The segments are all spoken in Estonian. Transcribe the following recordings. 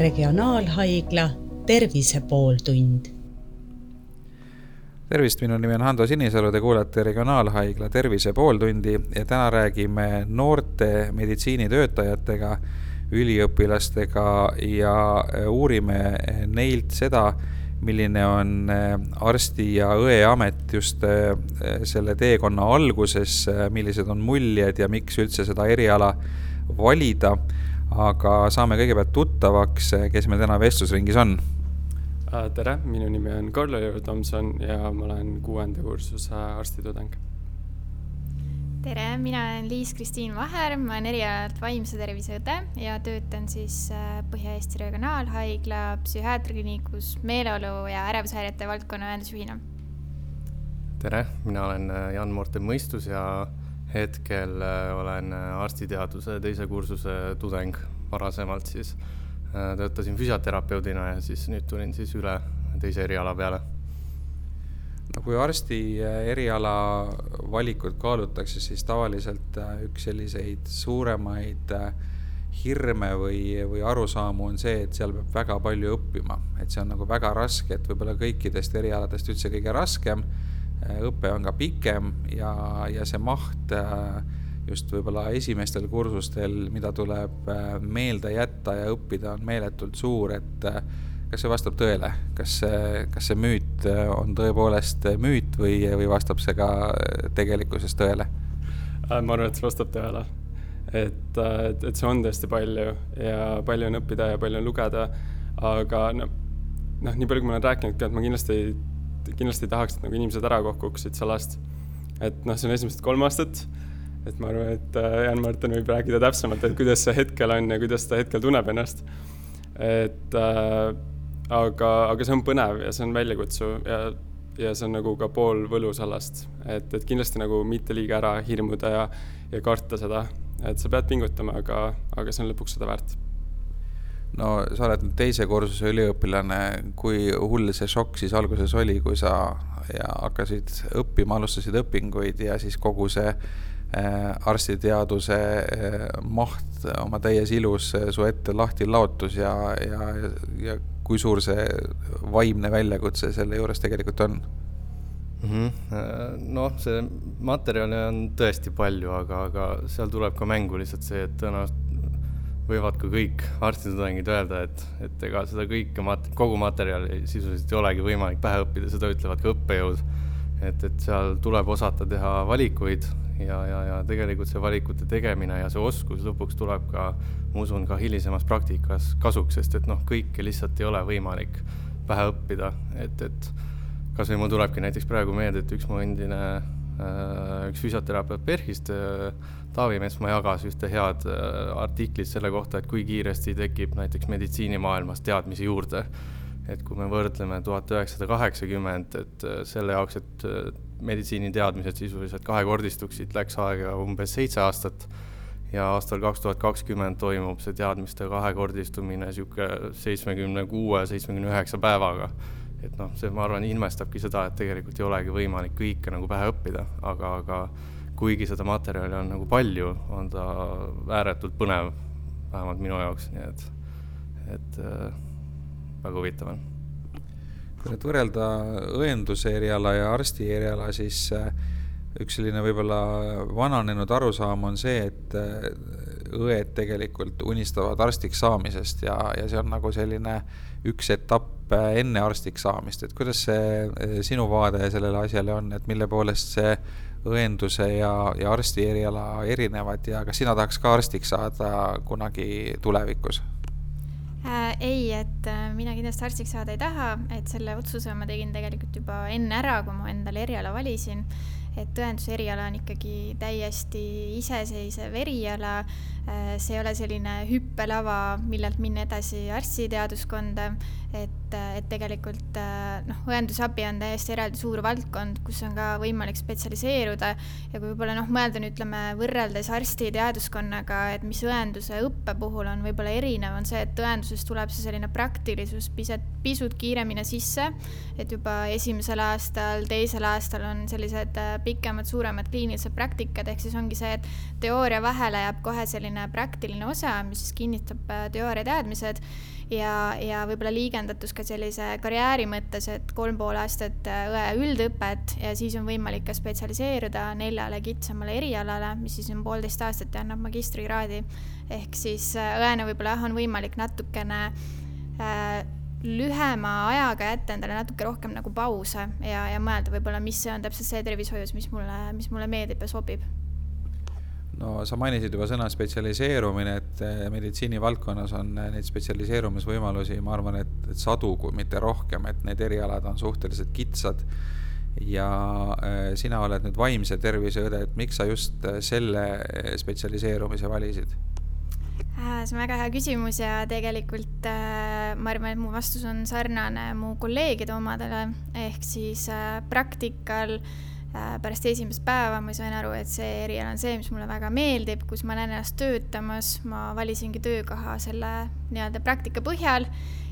Regionaalhaigla Tervise pooltund. tervist, minu nimi on Hando Sinisalu, te kuulate Regionaalhaigla Tervise pooltundi ja täna räägime noorte meditsiinitöötajatega, üliõpilastega ja uurime neilt seda, milline on äh, arsti ja õe amet just äh, selle teekonna alguses, äh, millised on muljed ja miks üldse seda eriala valida. Aga saame kõigepealt tuttavaks, kes meil täna vestlusringis on. tere, minu nimi on Karl-Oliver Tomson ja ma olen kuuenda kursuse arstitudeng tere, mina olen Liis-Kristiin Vaher, ma olen erialalt vaimse tervise õde ja töötan siis äh, Põhja-Eesti Regionaalhaigla psühhiaatriakliinikus meeleolu ja ärevushäirete valdkonna õendusjuhina. tere, mina olen äh, Jan-Morten Mõistus ja hetkel äh, olen arstiteaduse teise kursuse tudeng, varasemalt siis töötasin füsioterapeudina ja siis nüüd tulin siis üle teise eriala peale no kui arsti äh, eriala valikut kaalutakse, siis tavaliselt äh, üks selliseid suuremaid äh, hirme või, või arusaamu on see, et seal peab väga palju õppima, et see on nagu väga raske, et võib-olla kõikidest erialadest üldse kõige raskem. Õpe on ka pikem ja, ja see maht just võib-olla esimestel kursustel, mida tuleb meelde jätta ja õppida, on meeletult suur, et kas see vastab tõele, kas see, kas see müüt äh, on tõepoolest äh, müüt või, või vastab see ka äh, tegelikkuses tõele? ma arvan, et see vastab tõele. et, et, et see on tõesti palju ja palju on õppida ja palju on lugeda, aga noh, noh, nii palju, kui ma olen rääkinud ka, et ma kindlasti, kindlasti ei tahaks, et nagu inimesed ära kukuksid sellest. et noh, see on esimesed kolm aastat, et ma arvan, et Jan-Martin võib rääkida täpsemalt, et kuidas see hetkel on ja kuidas ta hetkel tunneb ennast. et äh, aga, aga see on põnev ja see on väljakutsuv ja, ja see on nagu ka pool võlusalast, et, et kindlasti nagu mitte liiga ära hirmuda ja, ja karta seda, et sa pead pingutama, aga, aga see on lõpuks seda väärt no sa oled nüüd teise kursuse üliõpilane, kui hull see šokk siis alguses oli, kui sa ja hakkasid õppima, alustasid õpinguid ja siis kogu see äh, arstiteaduse äh, maht oma täies ilus äh, su ette lahti laotus ja, ja, ja, kui suur see vaimne väljakutse selle juures tegelikult on mm -hmm.? noh, see materjali on tõesti palju, aga, aga seal tuleb ka mängu lihtsalt see, et tõenäoliselt võivad ka kõik arstitudengid öelda, et, et ega seda kõike mat-, kogu materjali sisuliselt ei olegi võimalik pähe õppida, seda ütlevad ka õppejõud. et, et seal tuleb osata teha valikuid ja, ja, ja tegelikult see valikute tegemine ja see oskus lõpuks tuleb ka, ma usun, ka hilisemas praktikas kasuks, sest et noh, kõike lihtsalt ei ole võimalik pähe õppida, et, et kas või mul tulebki näiteks praegu meelde, et üks mu endine üks füsioterapeut PERH-ist, äh, Taavi Metsmaa jagas ühte head äh, artiklit selle kohta, et kui kiiresti tekib näiteks meditsiinimaailmas teadmisi juurde. et kui me võrdleme tuhat üheksasada kaheksakümmend, et selle jaoks, et meditsiiniteadmised sisuliselt kahekordistuksid, läks aega umbes seitse aastat ja aastal kaks tuhat kakskümmend toimub see teadmiste kahekordistumine niisugune seitsmekümne kuue, seitsmekümne üheksa päevaga. Et noh, see, ma arvan, ilmestabki seda, et tegelikult ei olegi võimalik kõike nagu pähe õppida, aga, aga kuigi seda materjali on nagu palju, on ta ääretult põnev, vähemalt minu jaoks, nii et, et äh, väga huvitav on. Kui nüüd võrrelda õenduse eriala ja arsti eriala, siis äh, üks selline võib-olla vananenud arusaam on see, et äh, õed tegelikult unistavad arstiks saamisest ja, ja see on nagu selline üks etapp äh, enne arstiks saamist, et kuidas see sinu vaade sellele asjale on, et mille poolest see õenduse ja, ja arsti eriala erinevad ja kas sina tahaks ka arstiks saada kunagi tulevikus? äh,? ei, et äh, mina kindlasti arstiks saada ei taha, et selle otsuse ma tegin tegelikult juba enne ära, kui ma endale eriala valisin. et tõenduse eriala on ikkagi täiesti iseseisev eriala äh,. See ei ole selline hüppelava, millelt minna edasi arstiteaduskonda et, et tegelikult äh, noh, õendusabi on täiesti eraldi suur valdkond, kus on ka võimalik spetsialiseeruda ja kui võib-olla noh, mõelda nüüd ütleme võrreldes arstiteaduskonnaga, et mis õenduse õppe puhul on võib-olla erinev, on see, et õenduses tuleb see selline praktilisus pisut, pisut kiiremini sisse, et juba esimesel aastal, teisel aastal on sellised äh, pikemad, suuremad kliinilised praktikad, ehk siis ongi see, et teooria vahele jääb kohe selline praktiline osa, mis siis kinnitab äh, teooria teadmised ja, ja võib-olla liigendatus ka sellise karjääri mõttes, et kolm pool aastat õe üldõpet ja siis on võimalik ka spetsialiseeruda neljale kitsamale erialale, mis siis on poolteist aastat ja annab magistrikraadi. ehk siis õena võib-olla jah, on võimalik natukene äh, lühema ajaga jätta endale natuke rohkem nagu pause ja, ja mõelda võib-olla, mis on täpselt see tervishoius, mis mulle, mis mulle meeldib ja sobib. No sa mainisid juba sõna spetsialiseerumine, et eh, meditsiinivaldkonnas on eh, neid spetsialiseerumisvõimalusi, ma arvan, et, et sadu, kui mitte rohkem, et need erialad on suhteliselt kitsad ja äh, sina oled nüüd vaimse tervise õde, et miks sa just selle spetsialiseerumise valisid? Äh, see on väga hea küsimus ja tegelikult äh, ma arvan, et mu vastus on sarnane mu kolleegide omadele, ehk siis äh, praktikal pärast esimest päeva ma sain aru, et see eriala on see, mis mulle väga meeldib, kus ma näen ennast töötamas, ma valisingi töökoha selle nii-öelda praktika põhjal.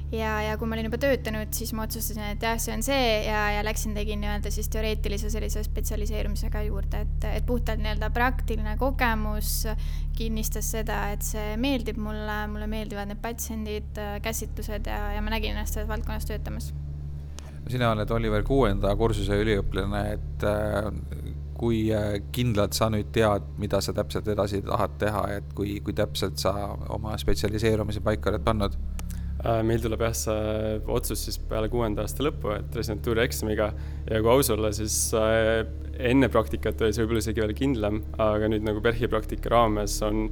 Ja, ja kui ma olin juba töötanud, siis ma otsustasin, et jah, see on see ja, ja läksin, tegin nii-öelda siis teoreetilise sellise spetsialiseerumisega juurde, et, et puhtalt nii-öelda praktiline kogemus kinnistas seda, et see meeldib mulle, mulle meeldivad need patsiendid, käsitlused ja, ja ma nägin ennast selles valdkonnas töötamas. Sina oled Oliver kuuenda kursuse üliõpilane, et äh, kui äh, kindlalt sa nüüd tead, mida sa täpselt edasi tahad teha, et kui, kui täpselt sa oma spetsialiseerumise paika oled pannud? Äh, meil tuleb jah see otsus siis peale kuuenda aasta lõppu, et residentuuri eksamiga ja kui aus olla, siis enne praktikat oli see võib-olla isegi veel kindlam, aga nüüd nagu PERHi praktika raames on,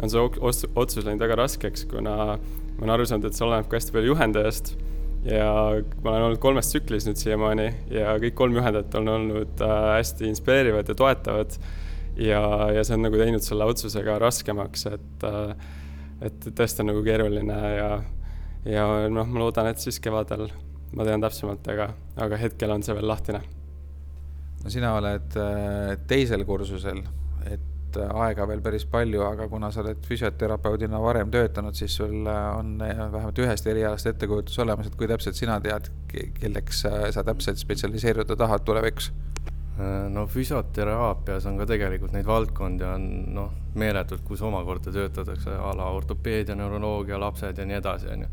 on see otsus läinud väga raskeks, kuna ma olen aru saanud, et see oleneb ka hästi palju juhendajast ja ma olen olnud kolmes tsüklis nüüd siiamaani ja kõik kolm juhendajat on olnud äh, hästi inspireerivad ja toetavad ja, ja see on nagu teinud selle otsuse ka raskemaks, et et tõesti on nagu keeruline ja ja noh, ma loodan, et siis kevadel ma tean täpsemalt, aga, aga hetkel on see veel lahtine. no sina oled äh, teisel kursusel, et äh, aega veel päris palju, aga kuna sa oled füsioterapeudina varem töötanud, siis sul äh, on vähemalt ühest erialast ettekujutus olemas, et kui täpselt sina tead, kelleks sa täpselt spetsialiseeruda tahad tulevikus no füsioteraapias on ka tegelikult neid valdkondi on noh, meeletult, kus omakorda töötatakse a la ortopeedia, neuroloogia, lapsed ja nii edasi, on ju.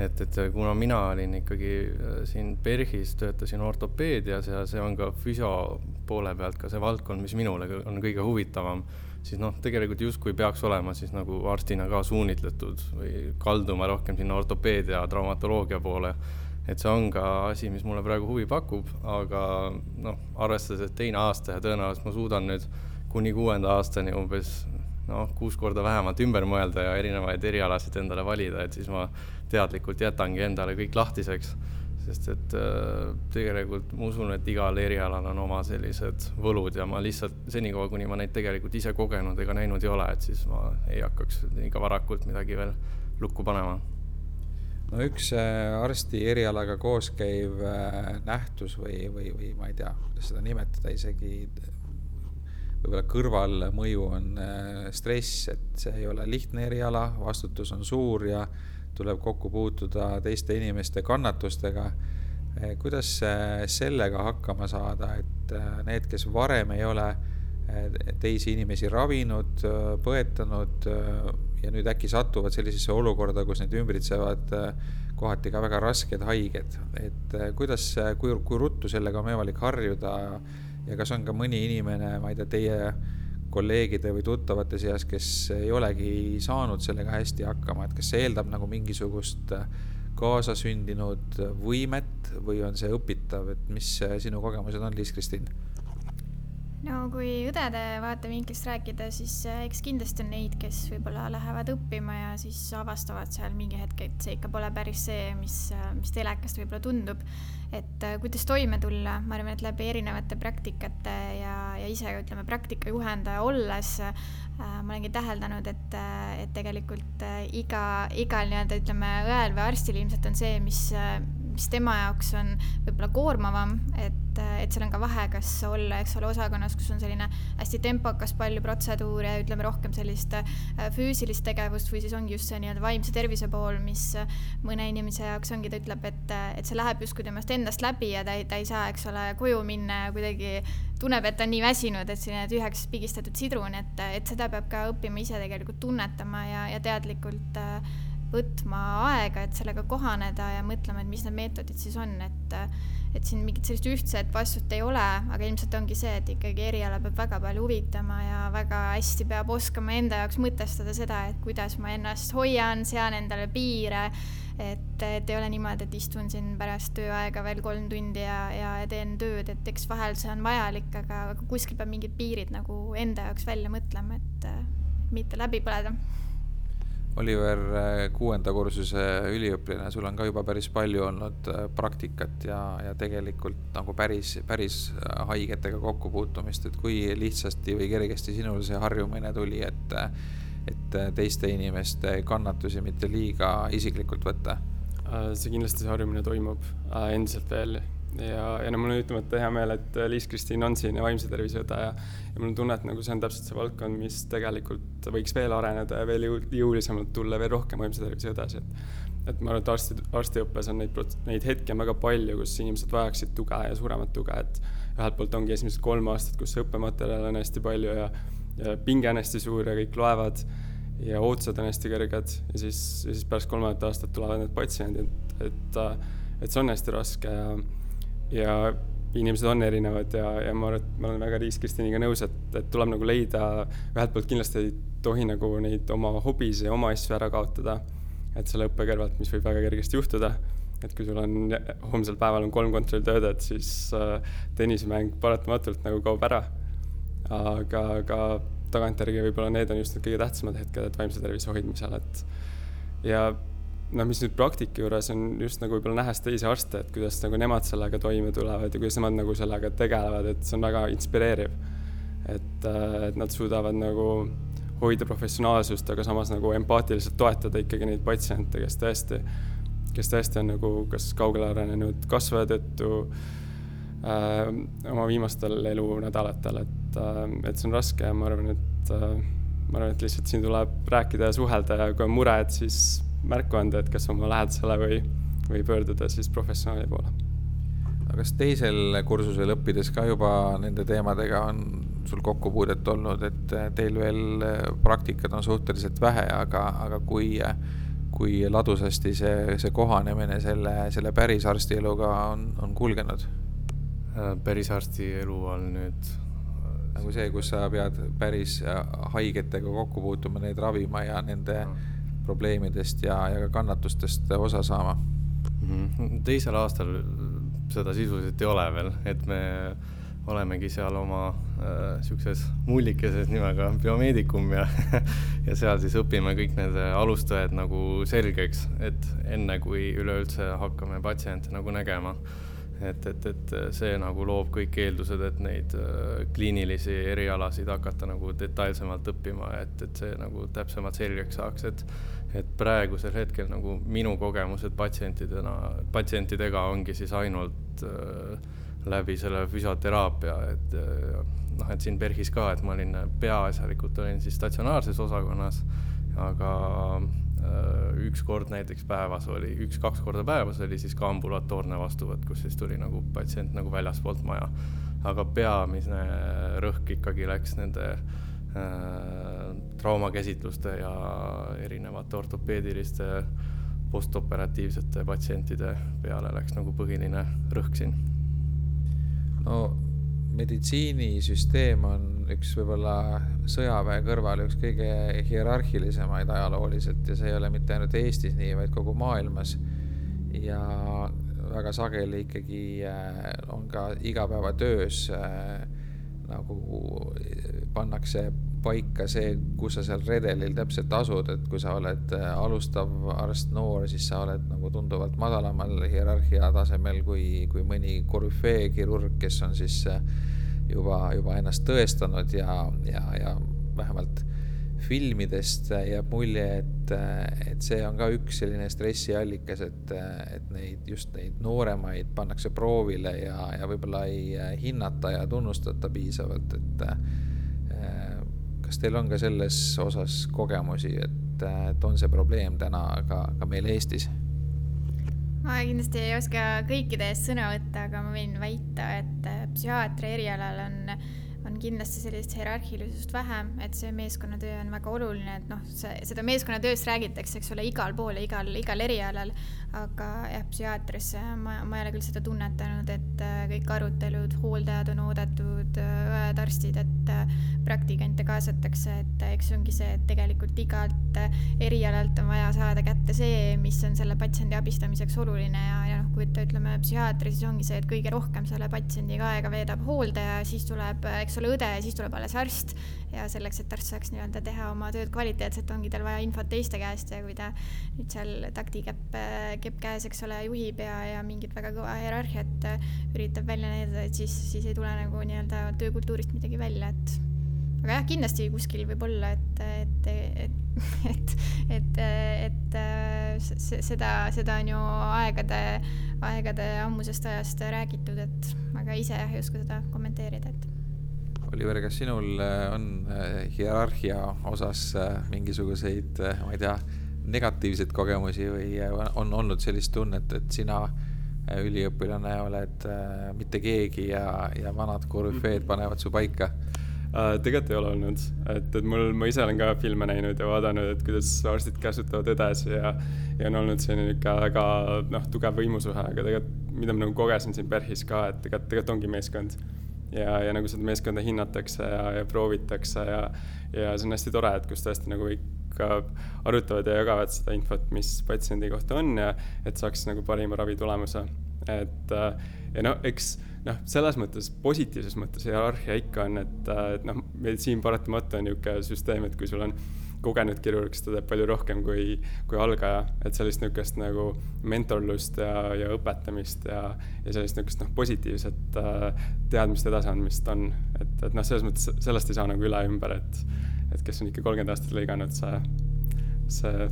Et, et kuna mina olin ikkagi äh, siin PERHis, töötasin ortopeedias ja see on ka füsio poole pealt ka see valdkond, mis minule on kõige huvitavam, siis noh, tegelikult justkui peaks olema siis nagu arstina ka suunitletud või kalduma rohkem sinna ortopeedia, traumatoloogia poole. Et see on ka asi, mis mulle praegu huvi pakub, aga noh, arvestades, et teine aasta ja tõenäoliselt ma suudan nüüd kuni kuuenda aastani umbes noh, kuus korda vähemalt ümber mõelda ja erinevaid erialasid endale valida, et siis ma teadlikult jätangi endale kõik lahtiseks. sest et äh, tegelikult ma usun, et igal erialal on oma sellised võlud ja ma lihtsalt senikaua, kuni ma neid tegelikult ise kogenud ega näinud ei ole, et siis ma ei hakkaks liiga varakult midagi veel lukku panema no üks äh, arsti erialaga koos käiv äh, nähtus või, või, või ma ei tea, kuidas seda nimetada isegi, võib-olla kõrvalmõju on äh, stress, et see ei ole lihtne eriala, vastutus on suur ja tuleb kokku puutuda teiste inimeste kannatustega. kuidas sellega hakkama saada, et need, kes varem ei ole teisi inimesi ravinud, põetanud ja nüüd äkki satuvad sellisesse olukorda, kus neid ümbritsevad äh, kohati ka väga rasked haiged, et äh, kuidas, kui, kui ruttu sellega on võimalik harjuda ja kas on ka mõni inimene, ma ei tea, teie kolleegide või tuttavate seas, kes ei olegi saanud sellega hästi hakkama, et kas see eeldab nagu mingisugust äh, kaasasündinud võimet või on see õpitav, et mis sinu kogemused on, Liis-Kristiin? No kui õdede vaatevinklist rääkida, siis äh, eks kindlasti on neid, kes võib-olla lähevad õppima ja siis avastavad seal mingi hetk, et see ikka pole päris see, mis, äh, mis telekast võib-olla tundub. et äh, kuidas toime tulla, ma arvan, et läbi erinevate praktikate ja, ja ise ütleme, praktikajuhendaja olles ma olengi täheldanud, et, et tegelikult iga, igal nii-öelda ütleme õel või arstil ilmselt on see, mis mis tema jaoks on võib-olla koormavam, et, et seal on ka vahe, kas olla, eks ole, osakonnas, kus on selline hästi tempokas, palju protseduure, ütleme rohkem sellist äh, füüsilist tegevust või siis ongi just see nii-öelda vaimse tervise pool, mis mõne inimese jaoks ongi, ta ütleb, et, et see läheb justkui temast endast läbi ja ta ei, ta ei saa, eks ole, koju minna ja kuidagi tunneb, et ta on nii väsinud, et selline tühjaks pigistatud sidrun, et, et seda peab ka õppima ise tegelikult tunnetama ja, ja teadlikult äh, võtma aega, et sellega kohaneda ja mõtlema, et mis need meetodid siis on, et et siin mingit sellist ühtset vastust ei ole, aga ilmselt ongi see, et ikkagi eriala peab väga palju huvitama ja väga hästi peab oskama enda jaoks mõtestada seda, et kuidas ma ennast hoian, sean endale piire, et, et ei ole niimoodi, et istun siin pärast tööaega veel kolm tundi ja, ja teen tööd, et eks vahel see on vajalik, aga, aga kuskil peab mingid piirid nagu enda jaoks välja mõtlema, et mitte läbi põleda Oliver, äh, kuuenda kursuse üliõpilane, sul on ka juba päris palju olnud äh, praktikat ja, ja tegelikult nagu päris, päris äh, haigetega kokkupuutumist, et kui lihtsasti või kergesti sinul see harjumine tuli, et, et teiste inimeste kannatusi mitte liiga isiklikult võtta? see kindlasti, see harjumine toimub endiselt veel ja, ja no mul on ütlemata hea meel, et äh, Liis-Kristiin on siin ja vaimse tervise õde ja, ja mul on tunne, et nagu see on täpselt see valdkond, mis tegelikult võiks veel areneda ja veel jõu-, jõulisemalt tulla veel rohkem vaimse tervise õdesid. et ma arvan, et arsti, arstiõppes on neid, neid hetki on väga palju, kus inimesed vajaksid tuge ja suuremat tuge, et ühelt poolt ongi esimesed kolm aastat, kus õppematerjale on hästi palju ja, ja pinge on hästi suur ja kõik loevad ja ootused on hästi kõrged ja siis, ja siis pärast kolmandat aastat tulevad need patsiendid, et, et see on hästi raske ja ja inimesed on erinevad ja, ja ma arvan, et ma olen väga Liis Kristiniga nõus, et, et tuleb nagu leida, ühelt poolt kindlasti ei tohi nagu neid oma hobisid ja oma asju ära kaotada, et selle õppe kõrvalt, mis võib väga kergesti juhtuda, et kui sul on homsel päeval on kolm kontrolltöödet, siis äh, tennisemäng paratamatult nagu kaob ära. aga, aga tagantjärgi võib-olla need on just need kõige tähtsamad hetked, et vaimse tervise hoidmisel, et ja noh, mis nüüd praktika juures on just nagu võib-olla nähes teisi arste, et kuidas nagu nemad sellega toime tulevad ja kuidas nemad nagu sellega tegelevad, et see on väga inspireeriv. et, äh, et nad suudavad nagu hoida professionaalsust, aga samas nagu empaatiliselt toetada ikkagi neid patsiente, kes tõesti, kes tõesti on nagu kas kaugele arenenud kasvaja tõttu äh, oma viimastel elunädalatel, et äh,, et see on raske ja ma arvan, et äh, ma arvan, et lihtsalt siin tuleb rääkida ja suhelda ja kui on mure, et siis märku anda, et kas oma lähedasele või, või pöörduda siis professionaali poole. aga kas teisel kursusel õppides ka juba nende teemadega on sul kokkupuudet olnud, et teil veel praktikat on suhteliselt vähe, aga, aga kui, kui ladusasti see, see kohanemine selle, selle päris arstieluga on, on kulgenud? päris arstielu on nüüd nagu see, kus sa pead päris haigetega kokku puutuma, neid ravima ja nende no probleemidest ja, ja ka kannatustest osa saama mm. -hmm. teisel aastal seda sisuliselt ei ole veel, et me olemegi seal oma äh, siukses mullikeses nimega biomeedikum ja ja seal siis õpime kõik need alustõed nagu selgeks, et enne kui üleüldse hakkame patsiente nagu nägema et, et, et see nagu loob kõik eeldused, et neid äh, kliinilisi erialasid hakata nagu detailsemalt õppima, et, et see nagu täpsemalt selgeks saaks, et et praegusel hetkel nagu minu kogemused patsientidena, patsientidega ongi siis ainult äh, läbi selle füsioteraapia, et äh, noh, et siin PERHis ka, et ma olin peaasjalikult olin siis statsionaarses osakonnas, aga äh, üks kord näiteks päevas oli, üks-kaks korda päevas oli siis ka ambulatoorne vastuvõtt, kus siis tuli nagu patsient nagu väljaspoolt maja. aga peamine rõhk ikkagi läks nende äh, Äh, traumakäsitluste ja erinevate ortopeediliste postoperatiivsete patsientide peale läks nagu põhiline rõhk siin. no meditsiinisüsteem on üks võib-olla sõjaväe kõrval üks kõige hierarhilisemaid ajalooliselt ja see ei ole mitte ainult Eestis nii, vaid kogu maailmas. ja väga sageli ikkagi äh, on ka igapäevatöös äh, nagu pannakse paika see, kus sa seal redelil täpselt asud, et kui sa oled äh, alustav arst, noor, siis sa oled nagu tunduvalt madalamal hierarhia tasemel kui, kui mõni korüfee kirurg, kes on siis äh, juba, juba ennast tõestanud ja, ja, ja vähemalt filmidest jääb mulje, et, et see on ka üks selline stressiallikas, et, et neid, just neid nooremaid pannakse proovile ja, ja võib-olla ei hinnata ja tunnustata piisavalt, et kas teil on ka selles osas kogemusi, et, et on see probleem täna ka, ka meil Eestis? Ma kindlasti ei oska kõikide eest sõna võtta, aga ma võin väita, et psühhiaatri erialal on on kindlasti sellist hierarhilisust vähem, et see meeskonnatöö on väga oluline, et noh, see, seda meeskonnatööst räägitakse, eks ole, igal pool ja igal, igal erialal, aga jah, psühhiaatris ma, ma ei ole küll seda tunnetanud, et äh, kõik arutelud, hooldajad on oodatud, äh, õed, arstid, et äh, praktikante kaasatakse, et eks see ongi see, et tegelikult igalt erialalt on vaja saada kätte see, mis on selle patsiendi abistamiseks oluline ja, ja noh, kui ütleme psühhiaatri, siis ongi see, et kõige rohkem selle patsiendiga aega veedab hooldaja, siis tuleb, eks ole, õde ja siis tuleb alles arst. ja selleks, et arst saaks nii-öelda teha oma tööd kvaliteetselt, ongi tal vaja infot teiste käest ja kui ta nüüd seal taktikäpp, kepp käes, eks ole, juhib ja, ja mingit väga kõva hierarhiat üritab välja näidata, et siis, siis ei tule nagu nii-öelda töökultuurist midagi välja, et aga jah, kindlasti kuskil võib olla, et, et, et, et, et, et, et seda, seda on ju aegade, aegade ammusest ajast räägitud, et aga ise jah, ei oska seda kommenteerida, et. Oliver, kas sinul äh, on äh, hierarhia osas äh, mingisuguseid, ma ei tea, negatiivseid kogemusi või on olnud sellist tunnet, et sina üliõpilane oled mitte keegi ja, ja vanad korüfeed panevad su paika? tegelikult ei ole olnud, et, et mul, ma ise olen ka filme näinud ja vaadanud, et kuidas arstid käsutavad õdesid ja, ja on olnud selline niisugune väga noh, tugev võimusuhe, aga tegelikult, mida ma nagu kogesin siin PERHis ka, et tegelikult, tegelikult ongi meeskond. Ja, ja nagu seda meeskonda hinnatakse ja, ja proovitakse ja, ja see on hästi tore, et kus tõesti nagu ikka arutavad ja jagavad seda infot, mis patsiendi kohta on ja et saaks nagu parima ravitulemuse. et ja no eks noh, selles mõttes, positiivses mõttes hierarhia ikka on, et, et noh, meditsiin paratamatu on niisugune süsteem, et kui sul on kogenud kirurg, siis ta teeb palju rohkem kui, kui algaja, et sellist niisugust nagu mentorlust ja, ja õpetamist ja, ja sellist niisugust noh, positiivset äh, teadmiste edasiandmist on, et, et noh, selles mõttes sellest ei saa nagu üle ümber, et, et kes on ikka kolmkümmend aastat lõiganud, see, see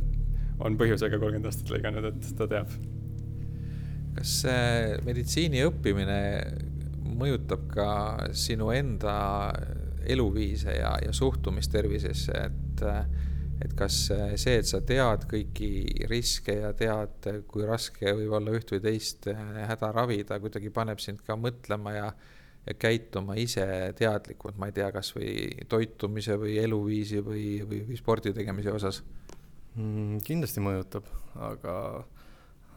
on põhjusega kolmkümmend aastat lõiganud, et ta teab. Kas see meditsiini õppimine mõjutab ka sinu enda eluviise ja, ja suhtumist tervisesse, et et kas see, et sa tead kõiki riske ja tead, kui raske võib olla üht või teist häda ravida, kuidagi paneb sind ka mõtlema ja ja käituma ise teadlikult, ma ei tea, kas või toitumise või eluviisi või, või, või spordi tegemise osas mm,? kindlasti mõjutab, aga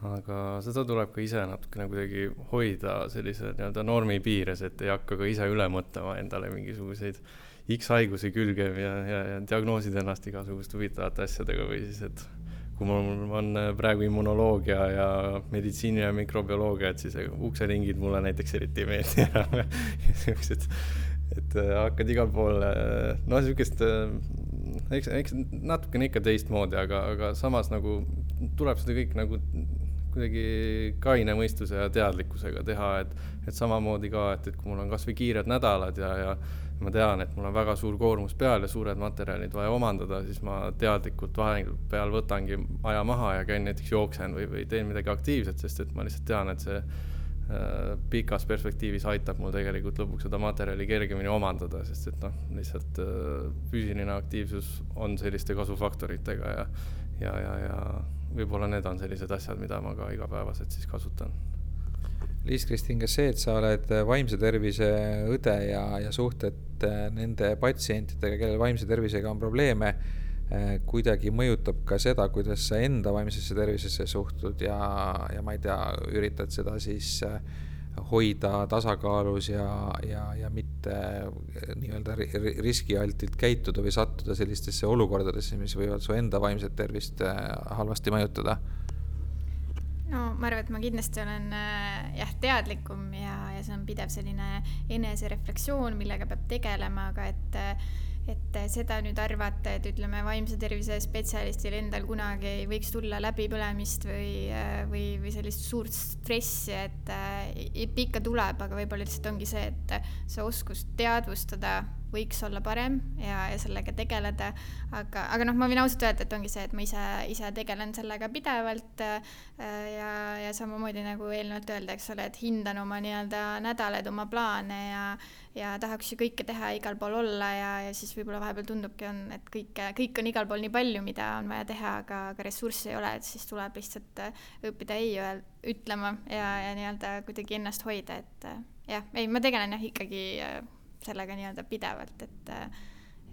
aga seda tuleb ka ise natukene kuidagi hoida sellise nii-öelda normi piires, et ei hakka ka ise üle mõtlema endale mingisuguseid X-haigusi külge ja, ja, ja diagnoosida ennast igasuguste huvitavate asjadega või siis, et kui mul on praegu immunoloogia ja meditsiini ja mikrobioloogia, et siis ukseringid mulle näiteks eriti ei meeldi enam. Siuksed, et äh, hakkad igal pool, äh, noh, siukest, äh, eks, eks natukene ikka teistmoodi, aga, aga samas nagu tuleb seda kõik nagu kuidagi kaine mõistuse ja teadlikkusega teha, et, et samamoodi ka, et, et kui mul on kasvõi kiired nädalad ja, ja ma tean, et mul on väga suur koormus peal ja suured materjalid vaja omandada, siis ma teadlikult vahepeal võtangi aja maha ja käin näiteks jooksen või, või teen midagi aktiivset, sest et ma lihtsalt tean, et see äh, pikas perspektiivis aitab mul tegelikult lõpuks seda materjali kergemini omandada, sest et noh, lihtsalt äh, füüsiline aktiivsus on selliste kasvufaktoritega ja, ja, ja, ja võib-olla need on sellised asjad, mida ma ka igapäevaselt siis kasutan. Liis-Kristin, kas see, et sa oled vaimse tervise õde ja, ja suhtled äh, nende patsientidega, kellel vaimse tervisega on probleeme, äh, kuidagi mõjutab ka seda, kuidas sa enda vaimsesse tervisesse suhtud ja, ja ma ei tea, üritad seda siis äh, hoida tasakaalus ja, ja, ja mitte nii-öelda riskialtilt käituda või sattuda sellistesse olukordadesse, mis võivad su enda vaimset tervist äh, halvasti mõjutada? No ma arvan, et ma kindlasti olen äh, jah, teadlikum ja, ja see on pidev selline enesereflektsioon, millega peab tegelema, aga et äh, et seda nüüd arvata, et ütleme, vaimse tervise spetsialistil endal kunagi ei võiks tulla läbipõlemist või, või, või sellist suurt stressi, et ikka tuleb, aga võib-olla lihtsalt ongi see, et see oskus teadvustada võiks olla parem ja, ja sellega tegeleda, aga, aga noh, ma võin ausalt öelda, et ongi see, et ma ise, ise tegelen sellega pidevalt äh, ja, ja samamoodi nagu eelnevalt öelda, eks ole, et hindan oma nii-öelda nädalaid, oma plaane ja ja tahaks ju kõike teha, igal pool olla ja, ja siis võib-olla vahepeal tundubki, on, et kõike, kõik on igal pool nii palju, mida on vaja teha, aga, aga ressurssi ei ole, et siis tuleb lihtsalt õppida ei öel-, ütlema ja, ja nii-öelda kuidagi ennast hoida, et äh, jah, ei, ma tegelen jah, ikkagi sellega nii-öelda pidevalt, et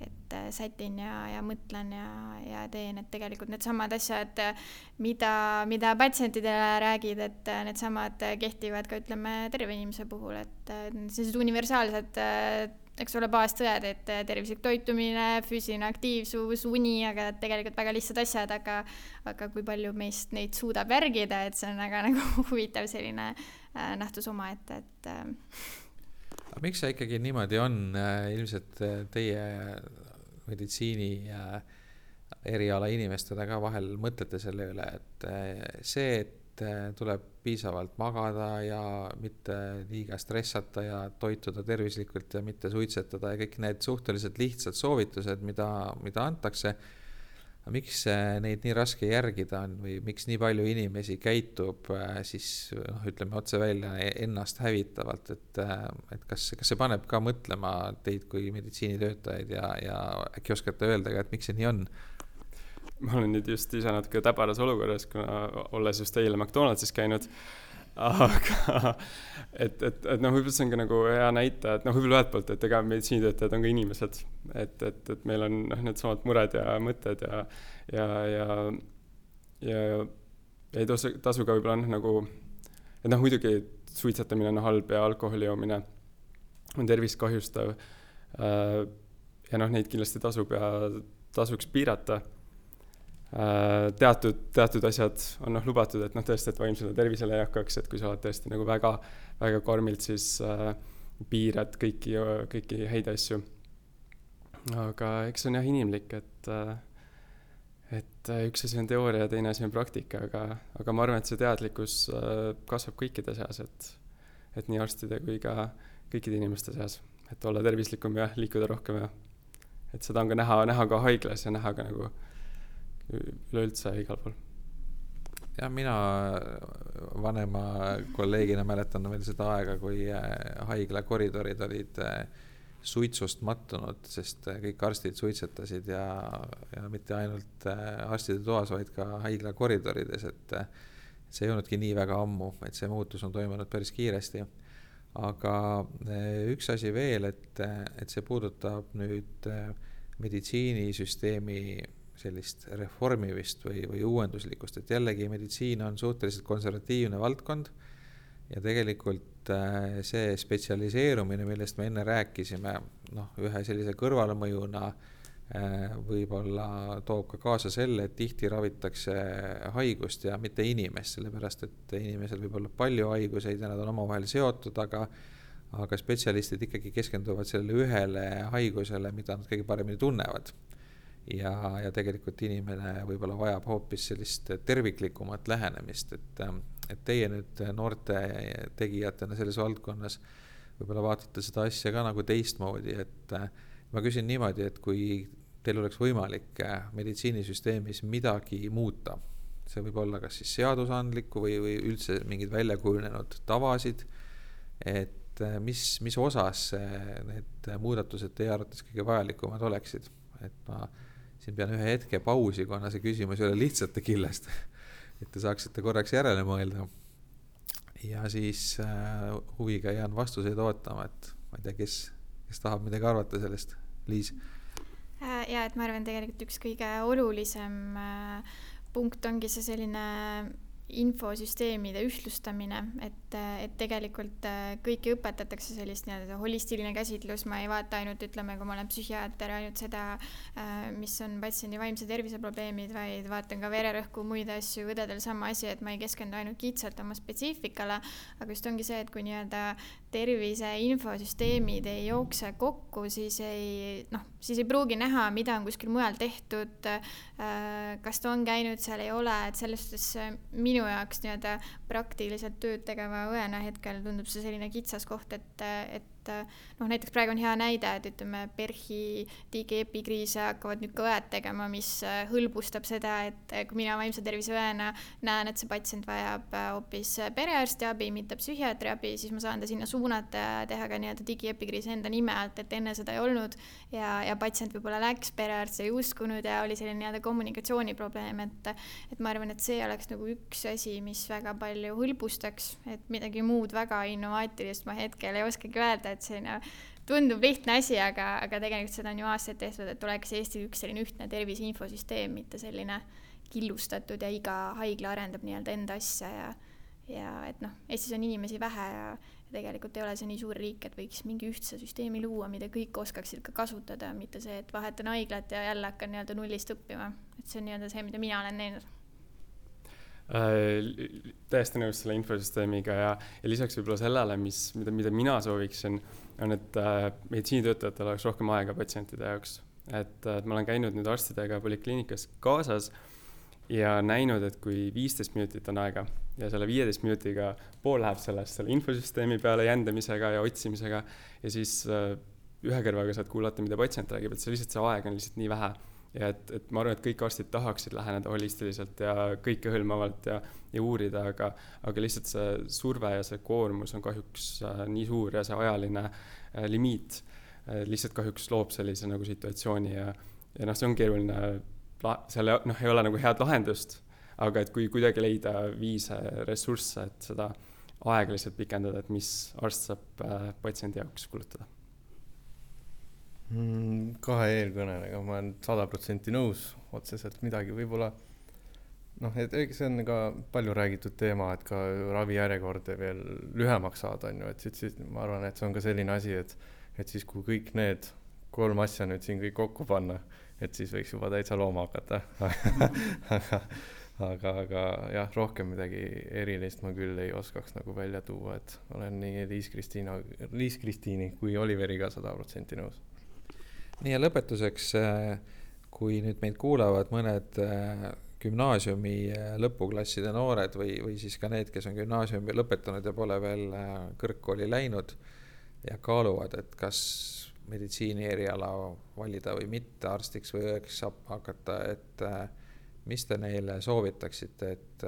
et sätin ja, ja mõtlen ja, ja teen, et tegelikult needsamad asjad, mida, mida patsientidele räägid, et needsamad kehtivad ka ütleme terve inimese puhul, et sellised universaalsed eks ole, baastõed, et tervislik toitumine, füüsiline aktiivsus, uni, aga tegelikult väga lihtsad asjad, aga aga kui palju meist neid suudab järgida, et see on väga nagu huvitav selline äh, nähtus omaette, et äh, aga miks see ikkagi niimoodi on, äh, ilmselt teie meditsiini eriala inimestena ka vahel mõtlete selle üle, et see, et tuleb piisavalt magada ja mitte liiga stressata ja toituda tervislikult ja mitte suitsetada ja kõik need suhteliselt lihtsad soovitused, mida, mida antakse. miks neid nii raske järgida on või miks nii palju inimesi käitub äh, siis noh, ütleme otse välja ennast hävitavalt, et, et kas, kas see paneb ka mõtlema teid kui meditsiinitöötajaid ja, ja äkki oskate öelda ka, et miks see nii on? Ma olen nüüd just ise natuke täbaras olukorras, kuna olles just eile McDonaldsis käinud, aga et, et, et noh, võib-olla see on ka nagu hea näite, et noh, võib-olla ühelt poolt, et ega meditsiinitöötajad on ka inimesed, et, et, et meil on noh, needsamad mured ja mõtted ja, ja, ja, ja ei tasu, tasu ka võib-olla noh, nagu, et noh, muidugi suitsetamine on halb ja alkoholi joomine on tervist kahjustav. Äh, ja noh, neid kindlasti tasub ja tasuks piirata teatud, teatud asjad on noh, lubatud, et noh, tõesti, et vaimsele tervisele ei hakkaks, et kui sa oled tõesti nagu väga, väga karmilt, siis äh, piirad kõiki, kõiki häid asju. aga eks see on jah inimlik, et äh, et äh, üks asi on teooria ja teine asi on praktika, aga, aga ma arvan, et see teadlikkus äh, kasvab kõikide seas, et et nii arstide kui ka kõikide inimeste seas, et olla tervislikum ja liikuda rohkem ja et seda on ka näha, näha ka haiglas ja näha ka nagu äh, üleüldse igal pool. jah, mina vanema kolleegina mäletan veel seda aega, kui äh, haigla koridorid olid äh, suitsust mattunud, sest äh, kõik arstid suitsetasid ja, ja mitte ainult arstide toas, vaid ka haigla koridorides, et see ei olnudki nii väga ammu, et see muutus on toimunud päris kiiresti. aga üks asi veel, et, et see puudutab nüüd meditsiinisüsteemi sellist reformimist või, või uuenduslikkust, et jällegi meditsiin on suhteliselt konservatiivne valdkond ja tegelikult äh, see spetsialiseerumine, millest me enne rääkisime, noh, ühe sellise kõrvalemõjuna äh, võib-olla toob ka kaasa selle, et tihti ravitakse haigust ja mitte inimest, sellepärast et inimesel võib olla palju haiguseid ja nad on omavahel seotud, aga aga spetsialistid ikkagi keskenduvad sellele ühele haigusele, mida nad kõige paremini tunnevad ja, ja tegelikult inimene võib-olla vajab hoopis sellist terviklikumat lähenemist, et, et teie nüüd noorte tegijatena selles valdkonnas võib-olla vaatate seda asja ka nagu teistmoodi, et ma küsin niimoodi, et kui teil oleks võimalik meditsiinisüsteemis midagi muuta, see võib olla kas siis seadusandlikku või, või üldse mingeid välja kujunenud tavasid, et mis, mis osas need muudatused teie arvates kõige vajalikumad oleksid, et ma siin pean ühe hetke pausi, kuna see küsimus ei ole lihtsate killest. et te saaksite korraks järele mõelda. ja siis äh, huviga jään vastuseid ootama, et ma ei tea, kes, kes tahab midagi arvata sellest, Liis äh,? ja et ma arvan, tegelikult üks kõige olulisem äh, punkt ongi see selline infosüsteemide ühtlustamine, et, et tegelikult äh, kõiki õpetatakse sellist nii-öelda holistiline käsitlus, ma ei vaata ainult, ütleme, kui ma olen psühhiaater, ainult seda, äh, mis on patsiendi vaimse tervise probleemid, vaid vaatan ka vererõhku, muid asju, õdedel sama asi, et ma ei keskendu ainult kitsalt oma spetsiifikale, aga just ongi see, et kui nii-öelda tervise infosüsteemid ei jookse kokku, siis ei noh, siis ei pruugi näha, mida on kuskil mujal tehtud, äh, kas ta on käinud seal, ei ole, et selles suhtes minu minu jaoks nii-öelda praktiliselt tööd tegeva õena hetkel tundub see selline kitsas koht, et, et et äh, noh, näiteks praegu on hea näide, et ütleme, PERH-i digiepikriise hakkavad nüüd ka õed tegema, mis äh, hõlbustab seda, et äh, kui mina vaimse tervise õena näen, et see patsient vajab hoopis perearsti abi, mitte psühhiaatri abi, siis ma saan ta sinna suunata ja teha ka nii-öelda digiepikriisi enda nime alt, et enne seda ei olnud. ja, ja patsient võib-olla läks, perearst ei uskunud ja oli selline nii-öelda kommunikatsiooniprobleem, et, et ma arvan, et see oleks nagu üks asi, mis väga palju hõlbustaks, et midagi muud väga innovaatilist ma hetkel ei oskagi öelda, et selline tundub lihtne asi, aga, aga tegelikult seda on ju aastaid tehtud, et oleks Eestis üks selline ühtne tervise infosüsteem, mitte selline killustatud ja iga haigla arendab nii-öelda enda asja ja ja et noh, Eestis on inimesi vähe ja, ja tegelikult ei ole see nii suur riik, et võiks mingi ühtse süsteemi luua, mida kõik oskaksid ka kasutada, mitte see, et vahetan haiglat ja jälle hakkan nii-öelda nullist õppima. et see on nii-öelda see, mida mina olen näinud. Täiesti nõus selle infosüsteemiga ja, ja lisaks võib-olla sellele, mis, mida, mida mina sooviksin, on, et äh, meditsiinitöötajatel oleks rohkem aega patsientide jaoks. et, et ma olen käinud nüüd arstidega polikliinikas kaasas ja näinud, et kui viisteist minutit on aega ja selle viieteist minutiga pool läheb sellest selle infosüsteemi peale jändamisega ja otsimisega ja siis äh, ühe kõrvaga saad kuulata, mida patsient räägib, et see lihtsalt, see aeg on lihtsalt nii vähe. Ja et, et ma arvan, et kõik arstid tahaksid läheneda holistiliselt ja kõikehõlmavalt ja, ja uurida, aga, aga lihtsalt see surve ja see koormus on kahjuks äh, nii suur ja see ajaline äh, limiit äh, lihtsalt kahjuks loob sellise nagu situatsiooni ja, ja noh, see on keeruline, seal noh, ei ole nagu head lahendust aga et kui kuidagi leida viise, ressursse, et seda aega lihtsalt pikendada, et mis arst saab patsiendi jaoks kulutada? Kahe eelkõnelega ma olen sada protsenti nõus, otseselt midagi võib-olla noh, et eks see on ka palju räägitud teema, et ka ravijärjekorde veel lühemaks saada, on ju, et siis, siis ma arvan, et see on ka selline asi, et, et siis, kui kõik need kolm asja nüüd siin kõik kokku panna, et siis võiks juba täitsa looma hakata aga aga, aga jah, rohkem midagi erilist ma küll ei oskaks nagu välja tuua, et olen nii Liis-Kristiina, Liis-Kristiini kui Oliveriga sada protsenti nõus. Nii ja lõpetuseks, äh, kui nüüd meid kuulavad mõned äh, gümnaasiumi äh, lõpuklasside noored või, või siis ka need, kes on gümnaasiumi lõpetanud ja pole veel kõrgkooli läinud ja kaaluvad, et kas meditsiini eriala valida või mitte, arstiks või õeks saab hakata, et mis te neile soovitaksite, et,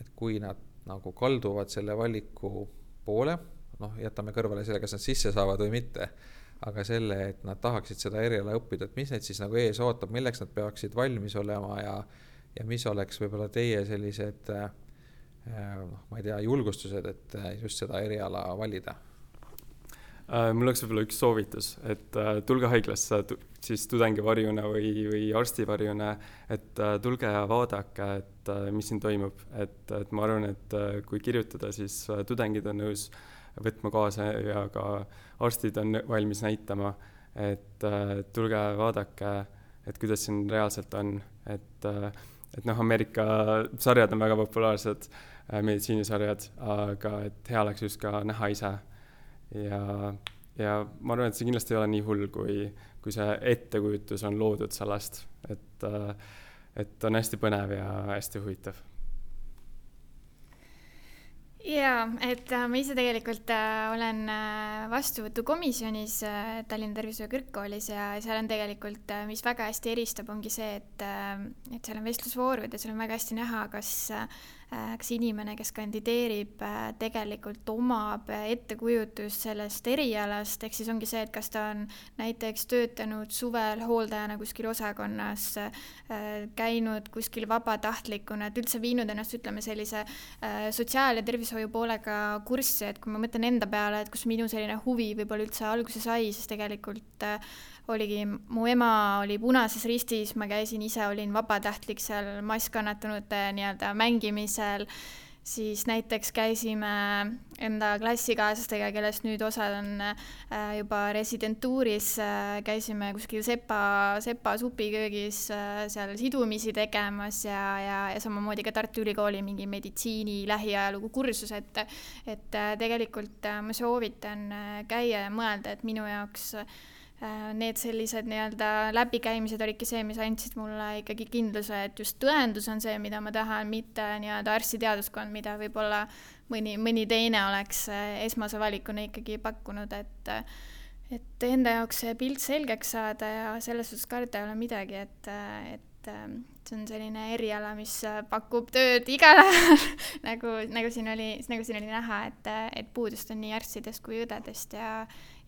et kui nad nagu kalduvad selle valiku poole, noh, jätame kõrvale selle, kas nad sisse saavad või mitte, aga selle, et nad tahaksid seda eriala õppida, et mis neid siis nagu ees ootab, milleks nad peaksid valmis olema ja, ja mis oleks võib-olla teie sellised äh, noh, ma ei tea, julgustused, et just seda eriala valida? Äh, mul oleks võib-olla üks soovitus, et äh, tulge haiglasse siis tudengivarjuna või, või arstivarjuna, et äh, tulge ja vaadake, et mis siin toimub, et, et ma arvan, et kui kirjutada, siis tudengid on nõus võtma kaasa ja ka arstid on valmis näitama, et tulge vaadake, et kuidas siin reaalselt on, et, et noh, Ameerika sarjad on väga populaarsed, meditsiinisarjad, aga et hea oleks just ka näha ise. Ja, ja ma arvan, et see kindlasti ei ole nii hull, kui, kui see ettekujutus on loodud sellest, et, et on hästi põnev ja hästi huvitav jaa, et äh, ma ise tegelikult äh, olen äh, vastuvõtukomisjonis Tallinna Tervishoiu Kõrgkoolis ja seal on tegelikult mis väga hästi eristab, ongi see, et et seal on vestlusvoorud ja seal on väga hästi näha, kas kas inimene, kes kandideerib, äh, tegelikult omab ettekujutust sellest erialast, ehk siis ongi see, et kas ta on näiteks töötanud suvel hooldajana kuskil osakonnas, äh, käinud kuskil vabatahtlikuna, et üldse viinud ennast, ütleme, sellise sotsiaal- ja tervishoiu poolega kurssi, et kui ma mõtlen enda peale, et kus minu selline huvi võib-olla üldse alguse sai, siis tegelikult oligi, mu ema oli Punases Ristis, ma käisin ise, olin vabatahtlik seal masskannatanute nii-öelda mängimisel, siis näiteks käisime enda klassikaaslastega, kellest nüüd osad on äh, juba residentuuris, äh, käisime kuskil Sepa, Sepa supiköögis seal sidumisi tegemas ja, ja, ja samamoodi ka Tartu Ülikooli mingi meditsiini lähiajalugu kursus, et et tegelikult ma soovitan käia ja mõelda, et minu jaoks Äh, need sellised nii-öelda läbikäimised olidki see, mis andsid mulle ikkagi kindluse, et just tõendus on see, mida ma tahan, mitte nii-öelda arstiteaduskond, mida võib-olla mõni, mõni teine oleks äh, esmase valikuna ikkagi pakkunud, et et enda jaoks see pilt selgeks saada ja selles suhtes karta ei ole midagi, et, et see on selline eriala, mis pakub tööd igal ajal nagu, nagu siin oli, nagu siin oli näha, et, et puudust on nii arstidest kui õdedest ja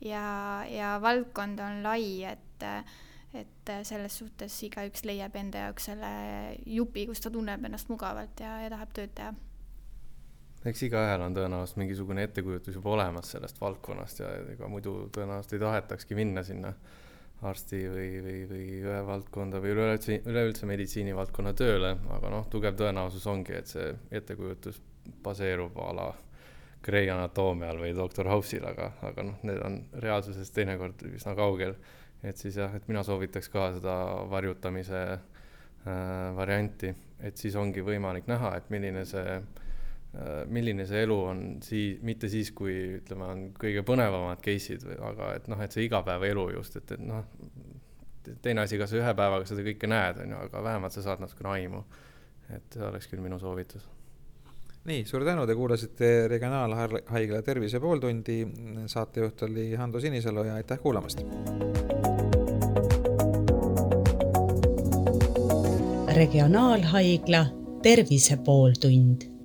ja, ja valdkond on lai, et, et selles suhtes igaüks leiab enda jaoks selle jupi, kus ta tunneb ennast mugavalt ja, ja tahab tööd teha. eks igaühel on tõenäoliselt mingisugune ettekujutus juba olemas sellest valdkonnast ja ega muidu tõenäoliselt ei tahetakski minna sinna arsti või, või, või õe valdkonda või üleüldse, üleüldse meditsiinivaldkonna tööle, aga noh, tugev tõenäosus ongi, et see ettekujutus baseerub a la Grey anatoomial või doktor House'il, aga, aga noh, need on reaalsusest teinekord üsna kaugel. et siis jah, et mina soovitaks ka seda varjutamise äh, varianti, et siis ongi võimalik näha, et milline see äh,, milline see elu on siis, mitte siis, kui ütleme, on kõige põnevamad case'id, aga et noh, et see igapäevaelu just, et, et noh, teine asi, kas sa ühe päevaga seda kõike näed, on ju, aga vähemalt sa saad natukene aimu. et see oleks küll minu soovitus nii, suur tänu, te kuulasite Regionaalhaigla Tervise pooltundi. saatejuht oli Hando Sinisalu ja aitäh kuulamast. regionaalhaigla Tervise pooltund